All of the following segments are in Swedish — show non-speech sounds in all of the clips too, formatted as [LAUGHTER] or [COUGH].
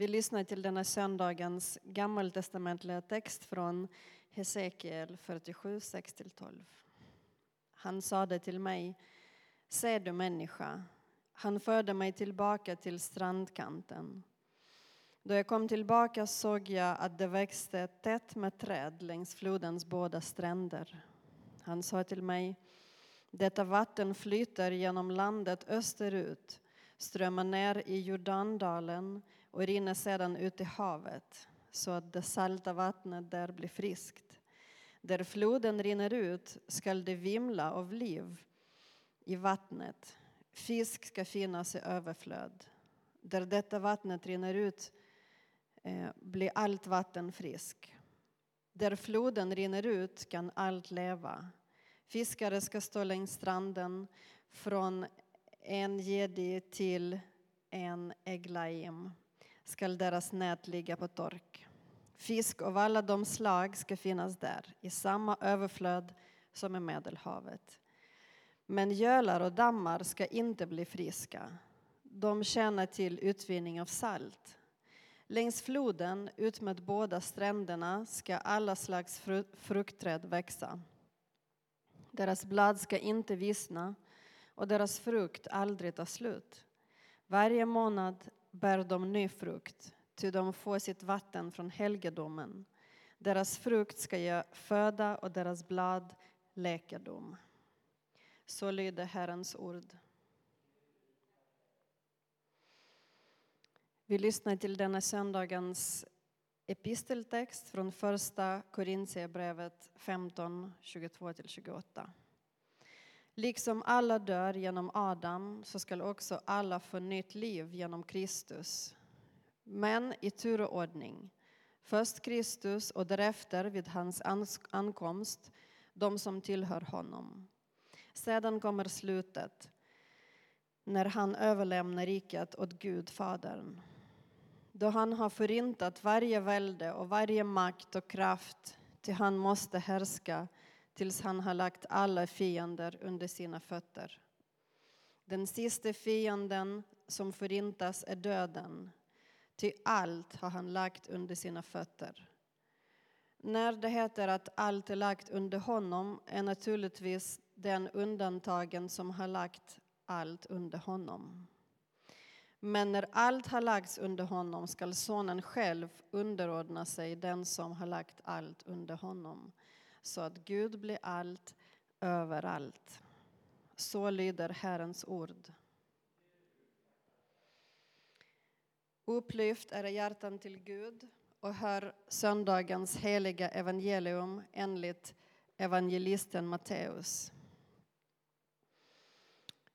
Vi lyssnar till denna söndagens gammaltestamentliga text från Hesekiel 47, 6-12. Han sade till mig, se du människa, han förde mig tillbaka till strandkanten. Då jag kom tillbaka såg jag att det växte tätt med träd längs flodens båda stränder. Han sa till mig, detta vatten flyter genom landet österut, strömmar ner i Jordandalen och rinner sedan ut i havet så att det salta vattnet där blir friskt. Där floden rinner ut skall det vimla av liv i vattnet. Fisk ska finnas i överflöd. Där detta vattnet rinner ut eh, blir allt vatten frisk. Där floden rinner ut kan allt leva. Fiskare ska stå längs stranden från en gedi till en eglaim skall deras nät ligga på tork. Fisk av alla de slag ska finnas där i samma överflöd som i Medelhavet. Men gölar och dammar ska inte bli friska. De tjänar till utvinning av salt. Längs floden utmed båda stränderna ska alla slags fruktträd växa. Deras blad ska inte vissna och deras frukt aldrig ta slut. Varje månad bär de ny frukt, ty de får sitt vatten från helgedomen. Deras frukt ska ge föda och deras blad läkedom. Så lyder Herrens ord. Vi lyssnar till denna söndagens episteltext från första Korintierbrevet 15, 22-28. Liksom alla dör genom Adam så skall också alla få nytt liv genom Kristus. Men i tur och ordning. Först Kristus och därefter vid hans ankomst de som tillhör honom. Sedan kommer slutet när han överlämnar riket åt Gud, Fadern. Då han har förintat varje välde och varje makt och kraft till han måste härska tills han har lagt alla fiender under sina fötter. Den sista fienden som förintas är döden, ty allt har han lagt under sina fötter. När det heter att allt är lagt under honom är naturligtvis den undantagen som har lagt allt under honom. Men när allt har lagts under honom skall sonen själv underordna sig den som har lagt allt under honom så att Gud blir allt överallt. Så lyder Herrens ord. Upplyft era hjärtan till Gud och hör söndagens heliga evangelium enligt evangelisten Matteus.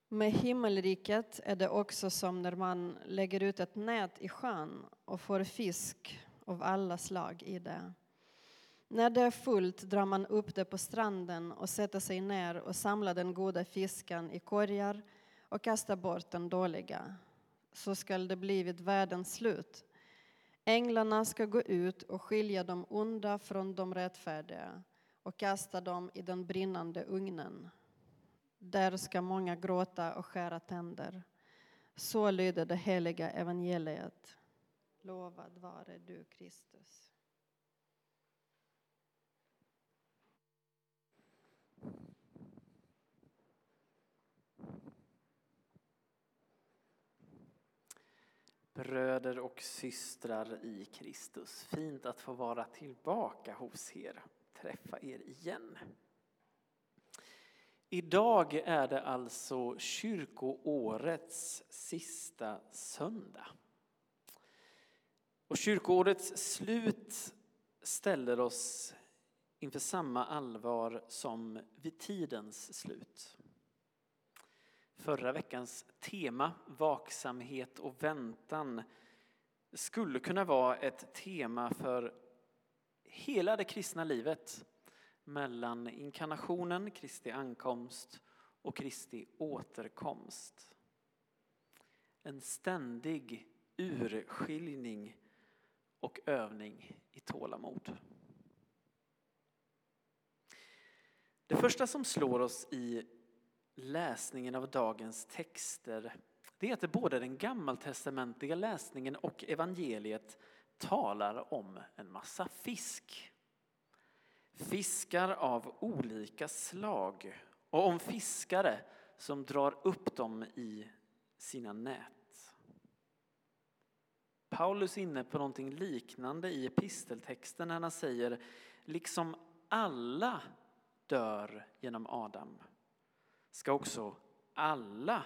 Med himmelriket är det också som när man lägger ut ett nät i sjön och får fisk av alla slag i det. När det är fullt drar man upp det på stranden och sätter sig ner och samlar den goda fisken i korgar och kastar bort den dåliga. Så skall det bli vid världens slut. Änglarna ska gå ut och skilja de onda från de rättfärdiga och kasta dem i den brinnande ugnen. Där ska många gråta och skära tänder. Så lyder det heliga evangeliet. Lovad vare du, Kristus. Bröder och systrar i Kristus, fint att få vara tillbaka hos er, träffa er igen. Idag är det alltså kyrkoårets sista söndag. Och kyrkoårets slut ställer oss inför samma allvar som vid tidens slut. Förra veckans tema, vaksamhet och väntan, skulle kunna vara ett tema för hela det kristna livet mellan inkarnationen, Kristi ankomst och Kristi återkomst. En ständig urskiljning och övning i tålamod. Det första som slår oss i läsningen av dagens texter det är att det både den gammaltestamentliga läsningen och evangeliet talar om en massa fisk. Fiskar av olika slag och om fiskare som drar upp dem i sina nät. Paulus är inne på någonting liknande i episteltexten när han säger liksom alla dör genom Adam ska också alla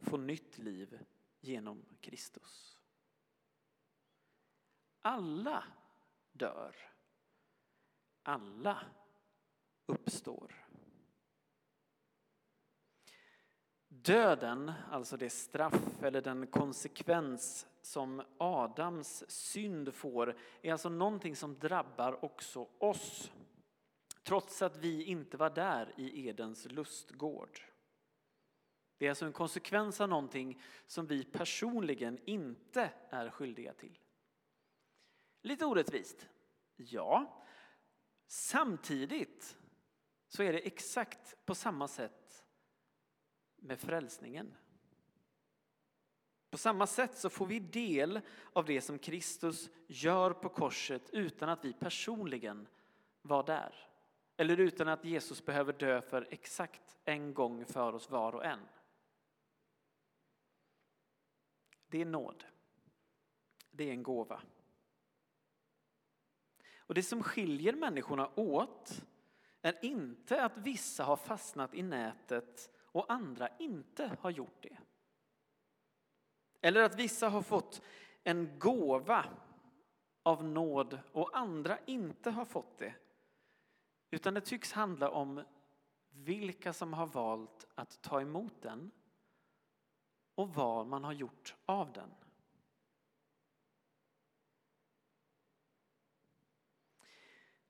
få nytt liv genom Kristus. Alla dör. Alla uppstår. Döden, alltså det straff eller den konsekvens som Adams synd får, är alltså någonting som drabbar också oss. Trots att vi inte var där i Edens lustgård. Det är alltså en konsekvens av någonting som vi personligen inte är skyldiga till. Lite orättvist, ja. Samtidigt så är det exakt på samma sätt med frälsningen. På samma sätt så får vi del av det som Kristus gör på korset utan att vi personligen var där. Eller utan att Jesus behöver dö för exakt en gång för oss var och en. Det är nåd. Det är en gåva. Och det som skiljer människorna åt är inte att vissa har fastnat i nätet och andra inte har gjort det. Eller att vissa har fått en gåva av nåd och andra inte har fått det. Utan det tycks handla om vilka som har valt att ta emot den och vad man har gjort av den.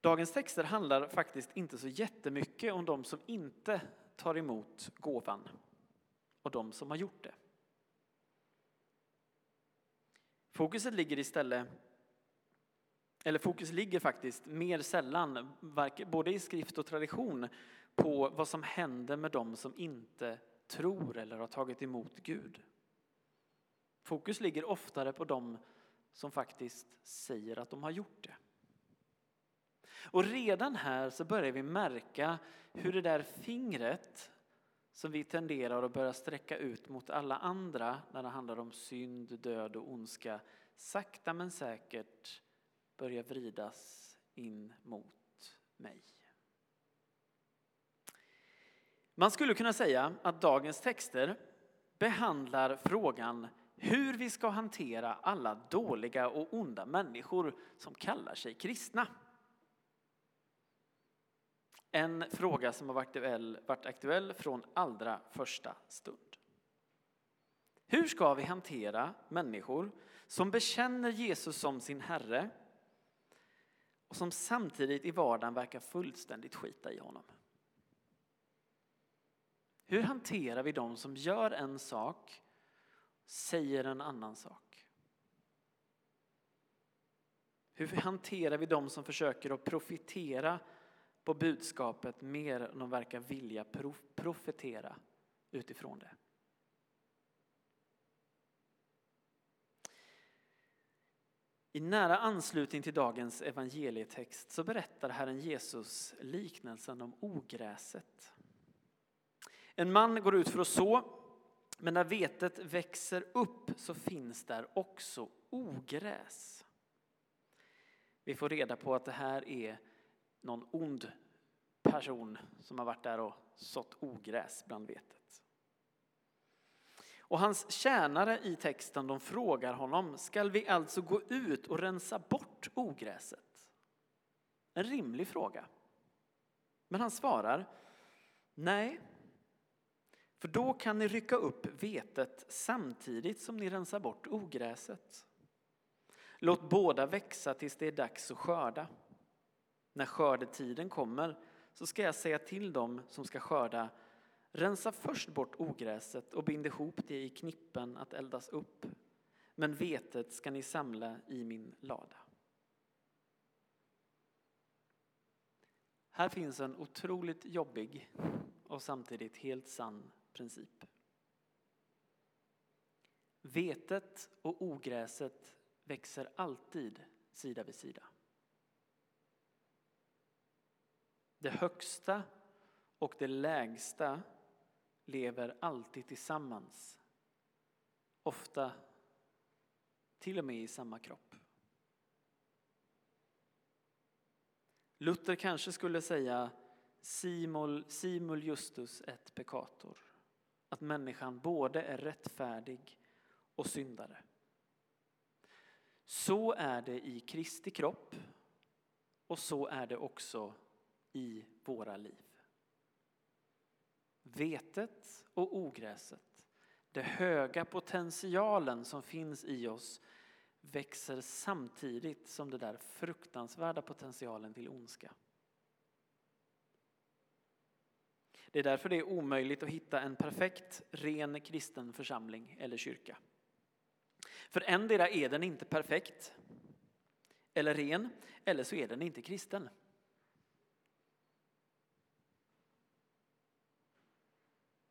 Dagens texter handlar faktiskt inte så jättemycket om de som inte tar emot gåvan och de som har gjort det. Fokuset ligger istället, eller fokus ligger faktiskt mer sällan, både i skrift och tradition, på vad som händer med de som inte tror eller har tagit emot Gud. Fokus ligger oftare på de som faktiskt säger att de har gjort det. Och redan här så börjar vi märka hur det där fingret som vi tenderar att börja sträcka ut mot alla andra när det handlar om synd, död och ondska sakta men säkert börjar vridas in mot mig. Man skulle kunna säga att dagens texter behandlar frågan hur vi ska hantera alla dåliga och onda människor som kallar sig kristna. En fråga som har varit aktuell, varit aktuell från allra första stund. Hur ska vi hantera människor som bekänner Jesus som sin Herre och som samtidigt i vardagen verkar fullständigt skita i honom? Hur hanterar vi de som gör en sak, säger en annan sak? Hur hanterar vi de som försöker att profitera på budskapet mer än de verkar vilja profetera utifrån det? I nära anslutning till dagens evangelietext så berättar Herren Jesus liknelsen om ogräset. En man går ut för att så, men när vetet växer upp så finns där också ogräs. Vi får reda på att det här är någon ond person som har varit där och sått ogräs bland vetet. Och hans tjänare i texten de frågar honom, skall vi alltså gå ut och rensa bort ogräset? En rimlig fråga. Men han svarar, nej, för då kan ni rycka upp vetet samtidigt som ni rensar bort ogräset. Låt båda växa tills det är dags att skörda. När skördetiden kommer så ska jag säga till dem som ska skörda Rensa först bort ogräset och bind ihop det i knippen att eldas upp. Men vetet ska ni samla i min lada. Här finns en otroligt jobbig och samtidigt helt sann princip. Vetet och ogräset växer alltid sida vid sida. Det högsta och det lägsta lever alltid tillsammans. Ofta till och med i samma kropp. Luther kanske skulle säga simul, simul justus et peccator. Att människan både är rättfärdig och syndare. Så är det i Kristi kropp och så är det också i våra liv. Vetet och ogräset, den höga potentialen som finns i oss växer samtidigt som den där fruktansvärda potentialen till ondska. Det är därför det är omöjligt att hitta en perfekt, ren kristen församling eller kyrka. För endera är den inte perfekt eller ren, eller så är den inte kristen.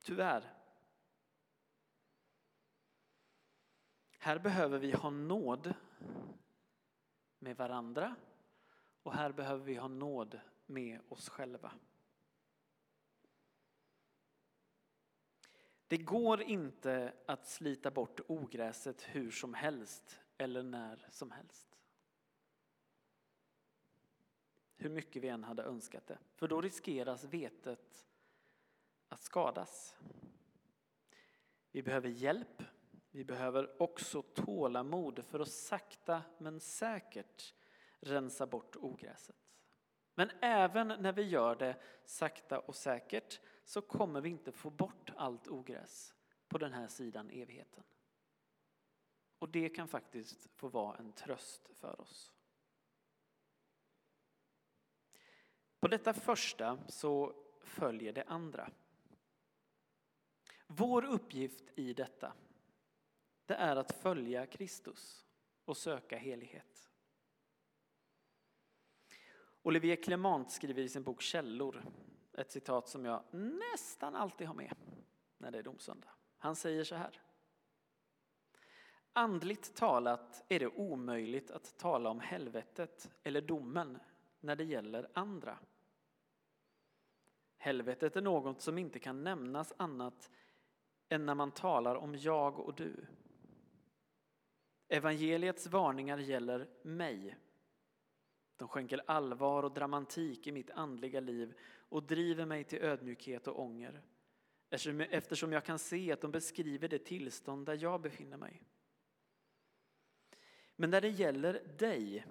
Tyvärr. Här behöver vi ha nåd med varandra och här behöver vi ha nåd med oss själva. Det går inte att slita bort ogräset hur som helst eller när som helst. Hur mycket vi än hade önskat det. För då riskeras vetet skadas. Vi behöver hjälp. Vi behöver också tålamod för att sakta men säkert rensa bort ogräset. Men även när vi gör det sakta och säkert så kommer vi inte få bort allt ogräs på den här sidan evigheten. Och det kan faktiskt få vara en tröst för oss. På detta första så följer det andra. Vår uppgift i detta det är att följa Kristus och söka helighet. Olivier Clement skriver i sin bok Källor ett citat som jag nästan alltid har med när det är domsöndag. Han säger så här. Andligt talat är det omöjligt att tala om helvetet eller domen när det gäller andra. Helvetet är något som inte kan nämnas annat än när man talar om jag och du. Evangeliets varningar gäller mig. De skänker allvar och dramatik i mitt andliga liv och driver mig till ödmjukhet och ånger eftersom jag kan se att de beskriver det tillstånd där jag befinner mig. Men när det gäller dig,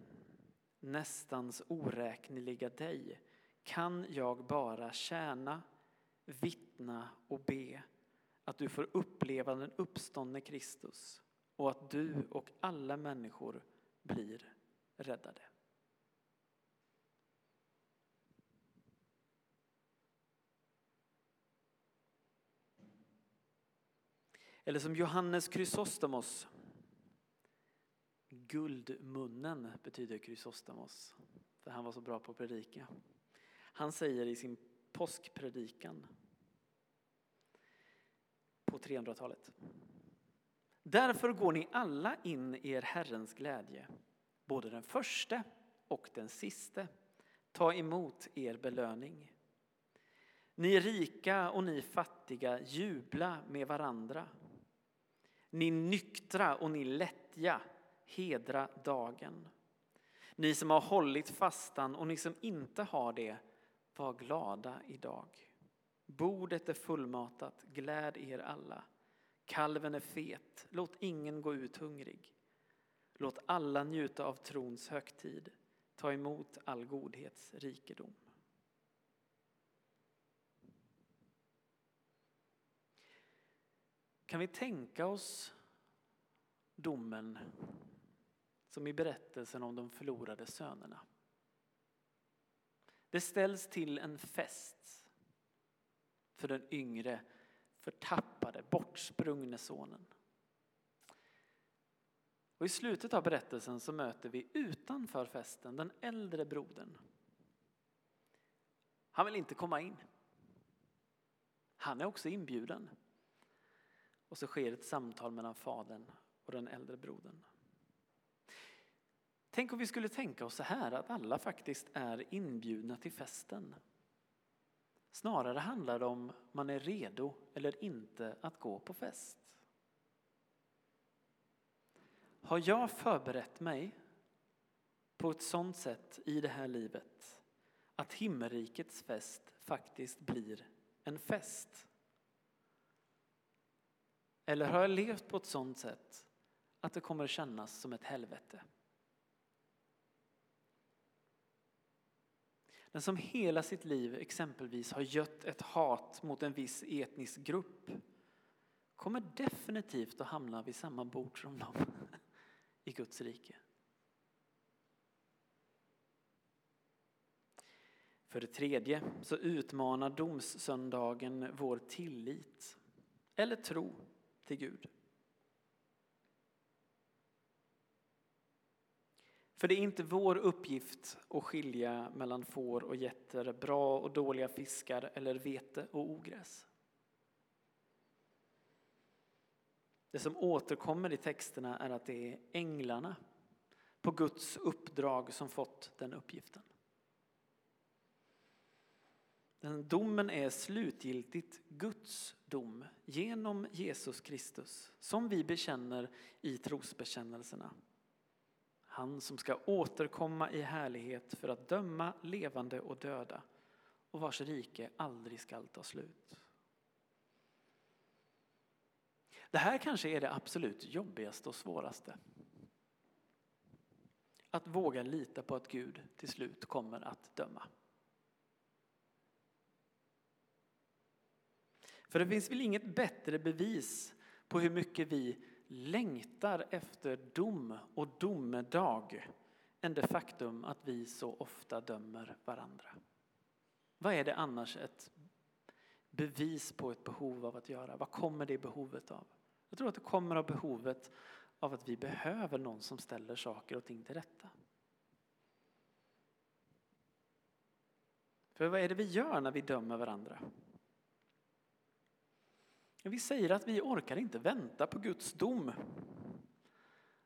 nästans oräkneliga dig, kan jag bara tjäna, vittna och be att du får uppleva den uppståndne Kristus och att du och alla människor blir räddade. Eller som Johannes Chrysostomos. Guldmunnen betyder Chrysostomos, för han var så bra på att predika. Han säger i sin påskpredikan på 300-talet. Därför går ni alla in i er Herrens glädje, både den första och den siste. Ta emot er belöning. Ni rika och ni fattiga, jubla med varandra. Ni nyktra och ni lättja, hedra dagen. Ni som har hållit fastan och ni som inte har det, var glada idag. Bordet är fullmatat, gläd er alla. Kalven är fet, låt ingen gå ut hungrig. Låt alla njuta av trons högtid, ta emot all godhets rikedom. Kan vi tänka oss domen som i berättelsen om de förlorade sönerna? Det ställs till en fest för den yngre, förtappade, bortsprungne sonen. Och I slutet av berättelsen så möter vi utanför festen den äldre brodern. Han vill inte komma in. Han är också inbjuden. Och så sker ett samtal mellan fadern och den äldre brodern. Tänk om vi skulle tänka oss så här att alla faktiskt är inbjudna till festen. Snarare handlar det om man är redo eller inte att gå på fest. Har jag förberett mig på ett sådant sätt i det här livet att himmelrikets fest faktiskt blir en fest? Eller har jag levt på ett sådant sätt att det kommer kännas som ett helvete? Den som hela sitt liv exempelvis har gött ett hat mot en viss etnisk grupp kommer definitivt att hamna vid samma bord som dem [LAUGHS] i Guds rike. För det tredje så utmanar domssöndagen vår tillit eller tro till Gud. För det är inte vår uppgift att skilja mellan får och getter, bra och dåliga fiskar eller vete och ogräs. Det som återkommer i texterna är att det är änglarna på Guds uppdrag som fått den uppgiften. Den domen är slutgiltigt Guds dom genom Jesus Kristus som vi bekänner i trosbekännelserna. Han som ska återkomma i härlighet för att döma levande och döda och vars rike aldrig skall ta slut. Det här kanske är det absolut jobbigaste och svåraste. Att våga lita på att Gud till slut kommer att döma. För det finns väl inget bättre bevis på hur mycket vi längtar efter dom och domedag än det faktum att vi så ofta dömer varandra. Vad är det annars ett bevis på ett behov av att göra? Vad kommer det behovet av? Jag tror att det kommer av behovet av att vi behöver någon som ställer saker och ting till rätta. För vad är det vi gör när vi dömer varandra? Vi säger att vi orkar inte vänta på Guds dom.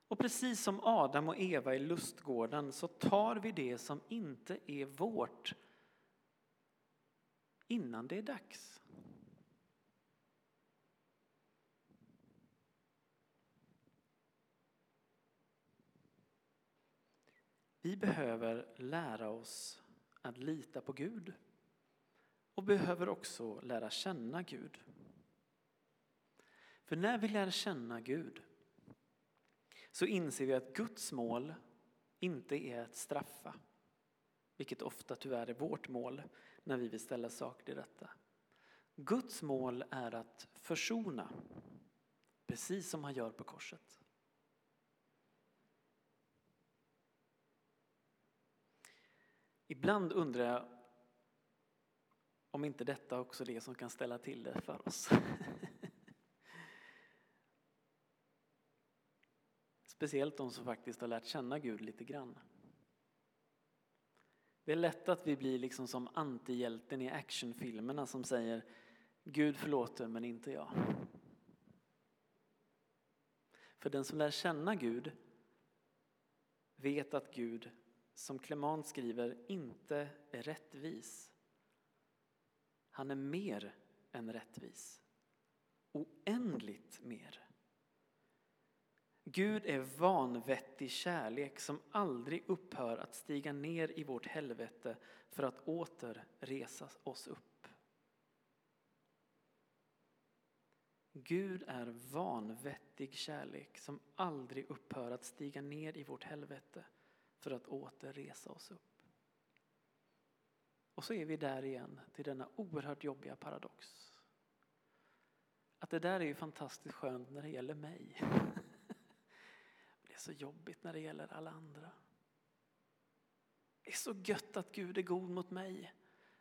Och precis som Adam och Eva i lustgården så tar vi det som inte är vårt innan det är dags. Vi behöver lära oss att lita på Gud och behöver också lära känna Gud. För när vi lär känna Gud så inser vi att Guds mål inte är att straffa, vilket ofta tyvärr är vårt mål när vi vill ställa saker till rätta. Guds mål är att försona, precis som han gör på korset. Ibland undrar jag om inte detta också är det som kan ställa till det för oss. [LAUGHS] Speciellt de som faktiskt har lärt känna Gud lite grann. Det är lätt att vi blir liksom som antihjälten i actionfilmerna som säger Gud förlåter men inte jag. För den som lär känna Gud vet att Gud, som Clement skriver, inte är rättvis. Han är mer än rättvis. Oändligt mer. Gud är vanvettig kärlek som aldrig upphör att stiga ner i vårt helvete för att åter resa oss upp. Gud är vanvettig kärlek som aldrig upphör att stiga ner i vårt helvete för att åter resa oss upp. Och så är vi där igen till denna oerhört jobbiga paradox. Att det där är ju fantastiskt skönt när det gäller mig. [LAUGHS] så jobbigt när det gäller alla andra. Det är så gött att Gud är god mot mig.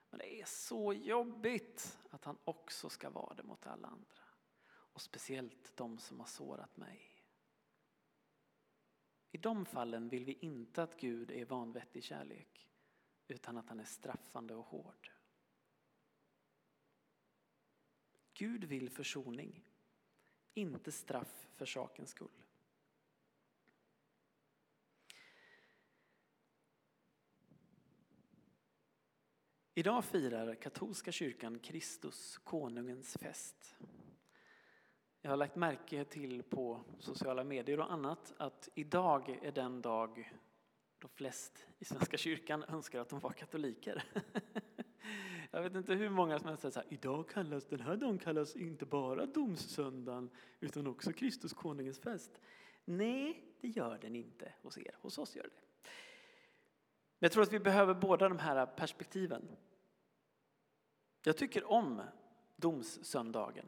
Men det är så jobbigt att han också ska vara det mot alla andra. Och speciellt de som har sårat mig. I de fallen vill vi inte att Gud är vanvettig kärlek utan att han är straffande och hård. Gud vill försoning. inte straff för sakens skull. Idag firar katolska kyrkan Kristus, konungens fest. Jag har lagt märke till på sociala medier och annat att idag är den dag då flest i Svenska kyrkan önskar att de var katoliker. [LAUGHS] Jag vet inte hur många som har sagt så här, idag kallas den här dagen kallas inte bara domssöndagen utan också Kristus konungens fest. Nej, det gör den inte hos er. Hos oss gör det. Jag tror att vi behöver båda de här perspektiven. Jag tycker om domssöndagen.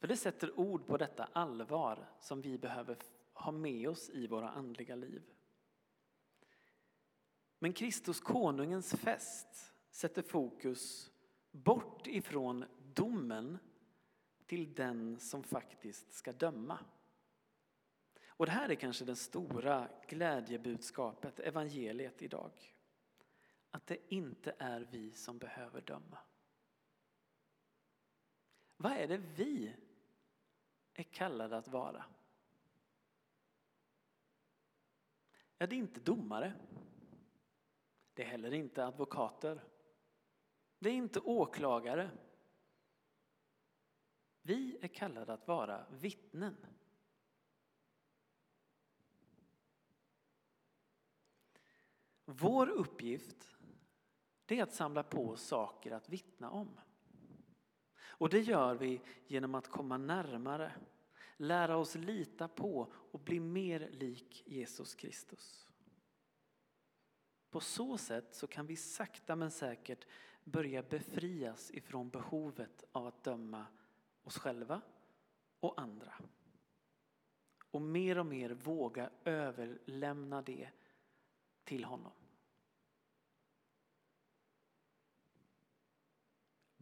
För det sätter ord på detta allvar som vi behöver ha med oss i våra andliga liv. Men Kristus konungens fest sätter fokus bort ifrån domen till den som faktiskt ska döma. Och det här är kanske det stora glädjebudskapet, evangeliet idag. Att det inte är vi som behöver döma. Vad är det vi är kallade att vara? Ja, det är inte domare. Det är heller inte advokater. Det är inte åklagare. Vi är kallade att vara vittnen. Vår uppgift det är att samla på saker att vittna om. Och det gör vi genom att komma närmare, lära oss lita på och bli mer lik Jesus Kristus. På så sätt så kan vi sakta men säkert börja befrias ifrån behovet av att döma oss själva och andra. Och mer och mer våga överlämna det till honom.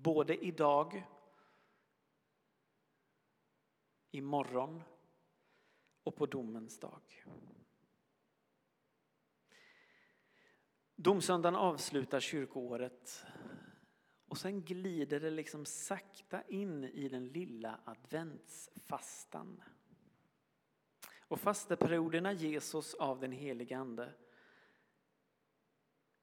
Både idag, imorgon och på domens dag. Domsöndagen avslutar kyrkoåret och sen glider det liksom sakta in i den lilla adventsfastan. Och fasteperioderna ges oss av den helige Ande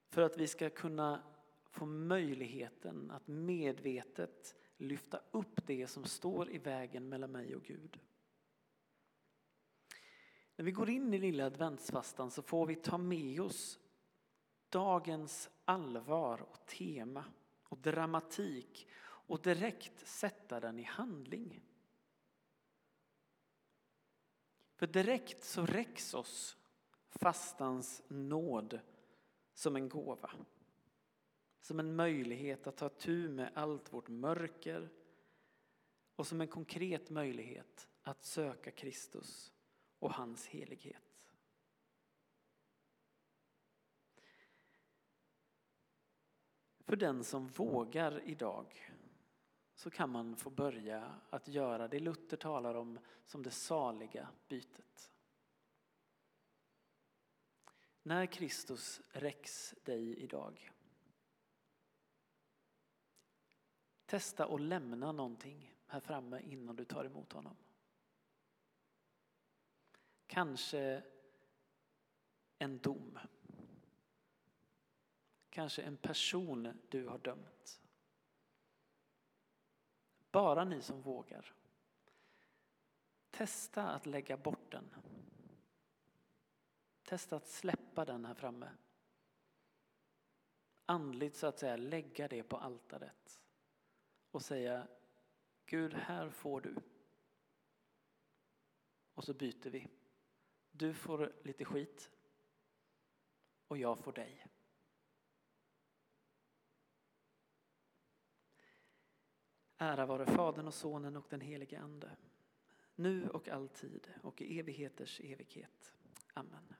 för att vi ska kunna få möjligheten att medvetet lyfta upp det som står i vägen mellan mig och Gud. När vi går in i lilla adventsfastan så får vi ta med oss dagens allvar och tema och dramatik och direkt sätta den i handling. För direkt så räcks oss fastans nåd som en gåva. Som en möjlighet att ta tur med allt vårt mörker och som en konkret möjlighet att söka Kristus och hans helighet. För den som vågar idag så kan man få börja att göra det Luther talar om som det saliga bytet. När Kristus räcks dig idag Testa att lämna någonting här framme innan du tar emot honom. Kanske en dom. Kanske en person du har dömt. Bara ni som vågar. Testa att lägga bort den. Testa att släppa den här framme. Andligt så att säga lägga det på altaret och säga Gud, här får du. Och så byter vi. Du får lite skit och jag får dig. Ära vare Fadern och Sonen och den helige Ande, nu och alltid och i evigheters evighet. Amen.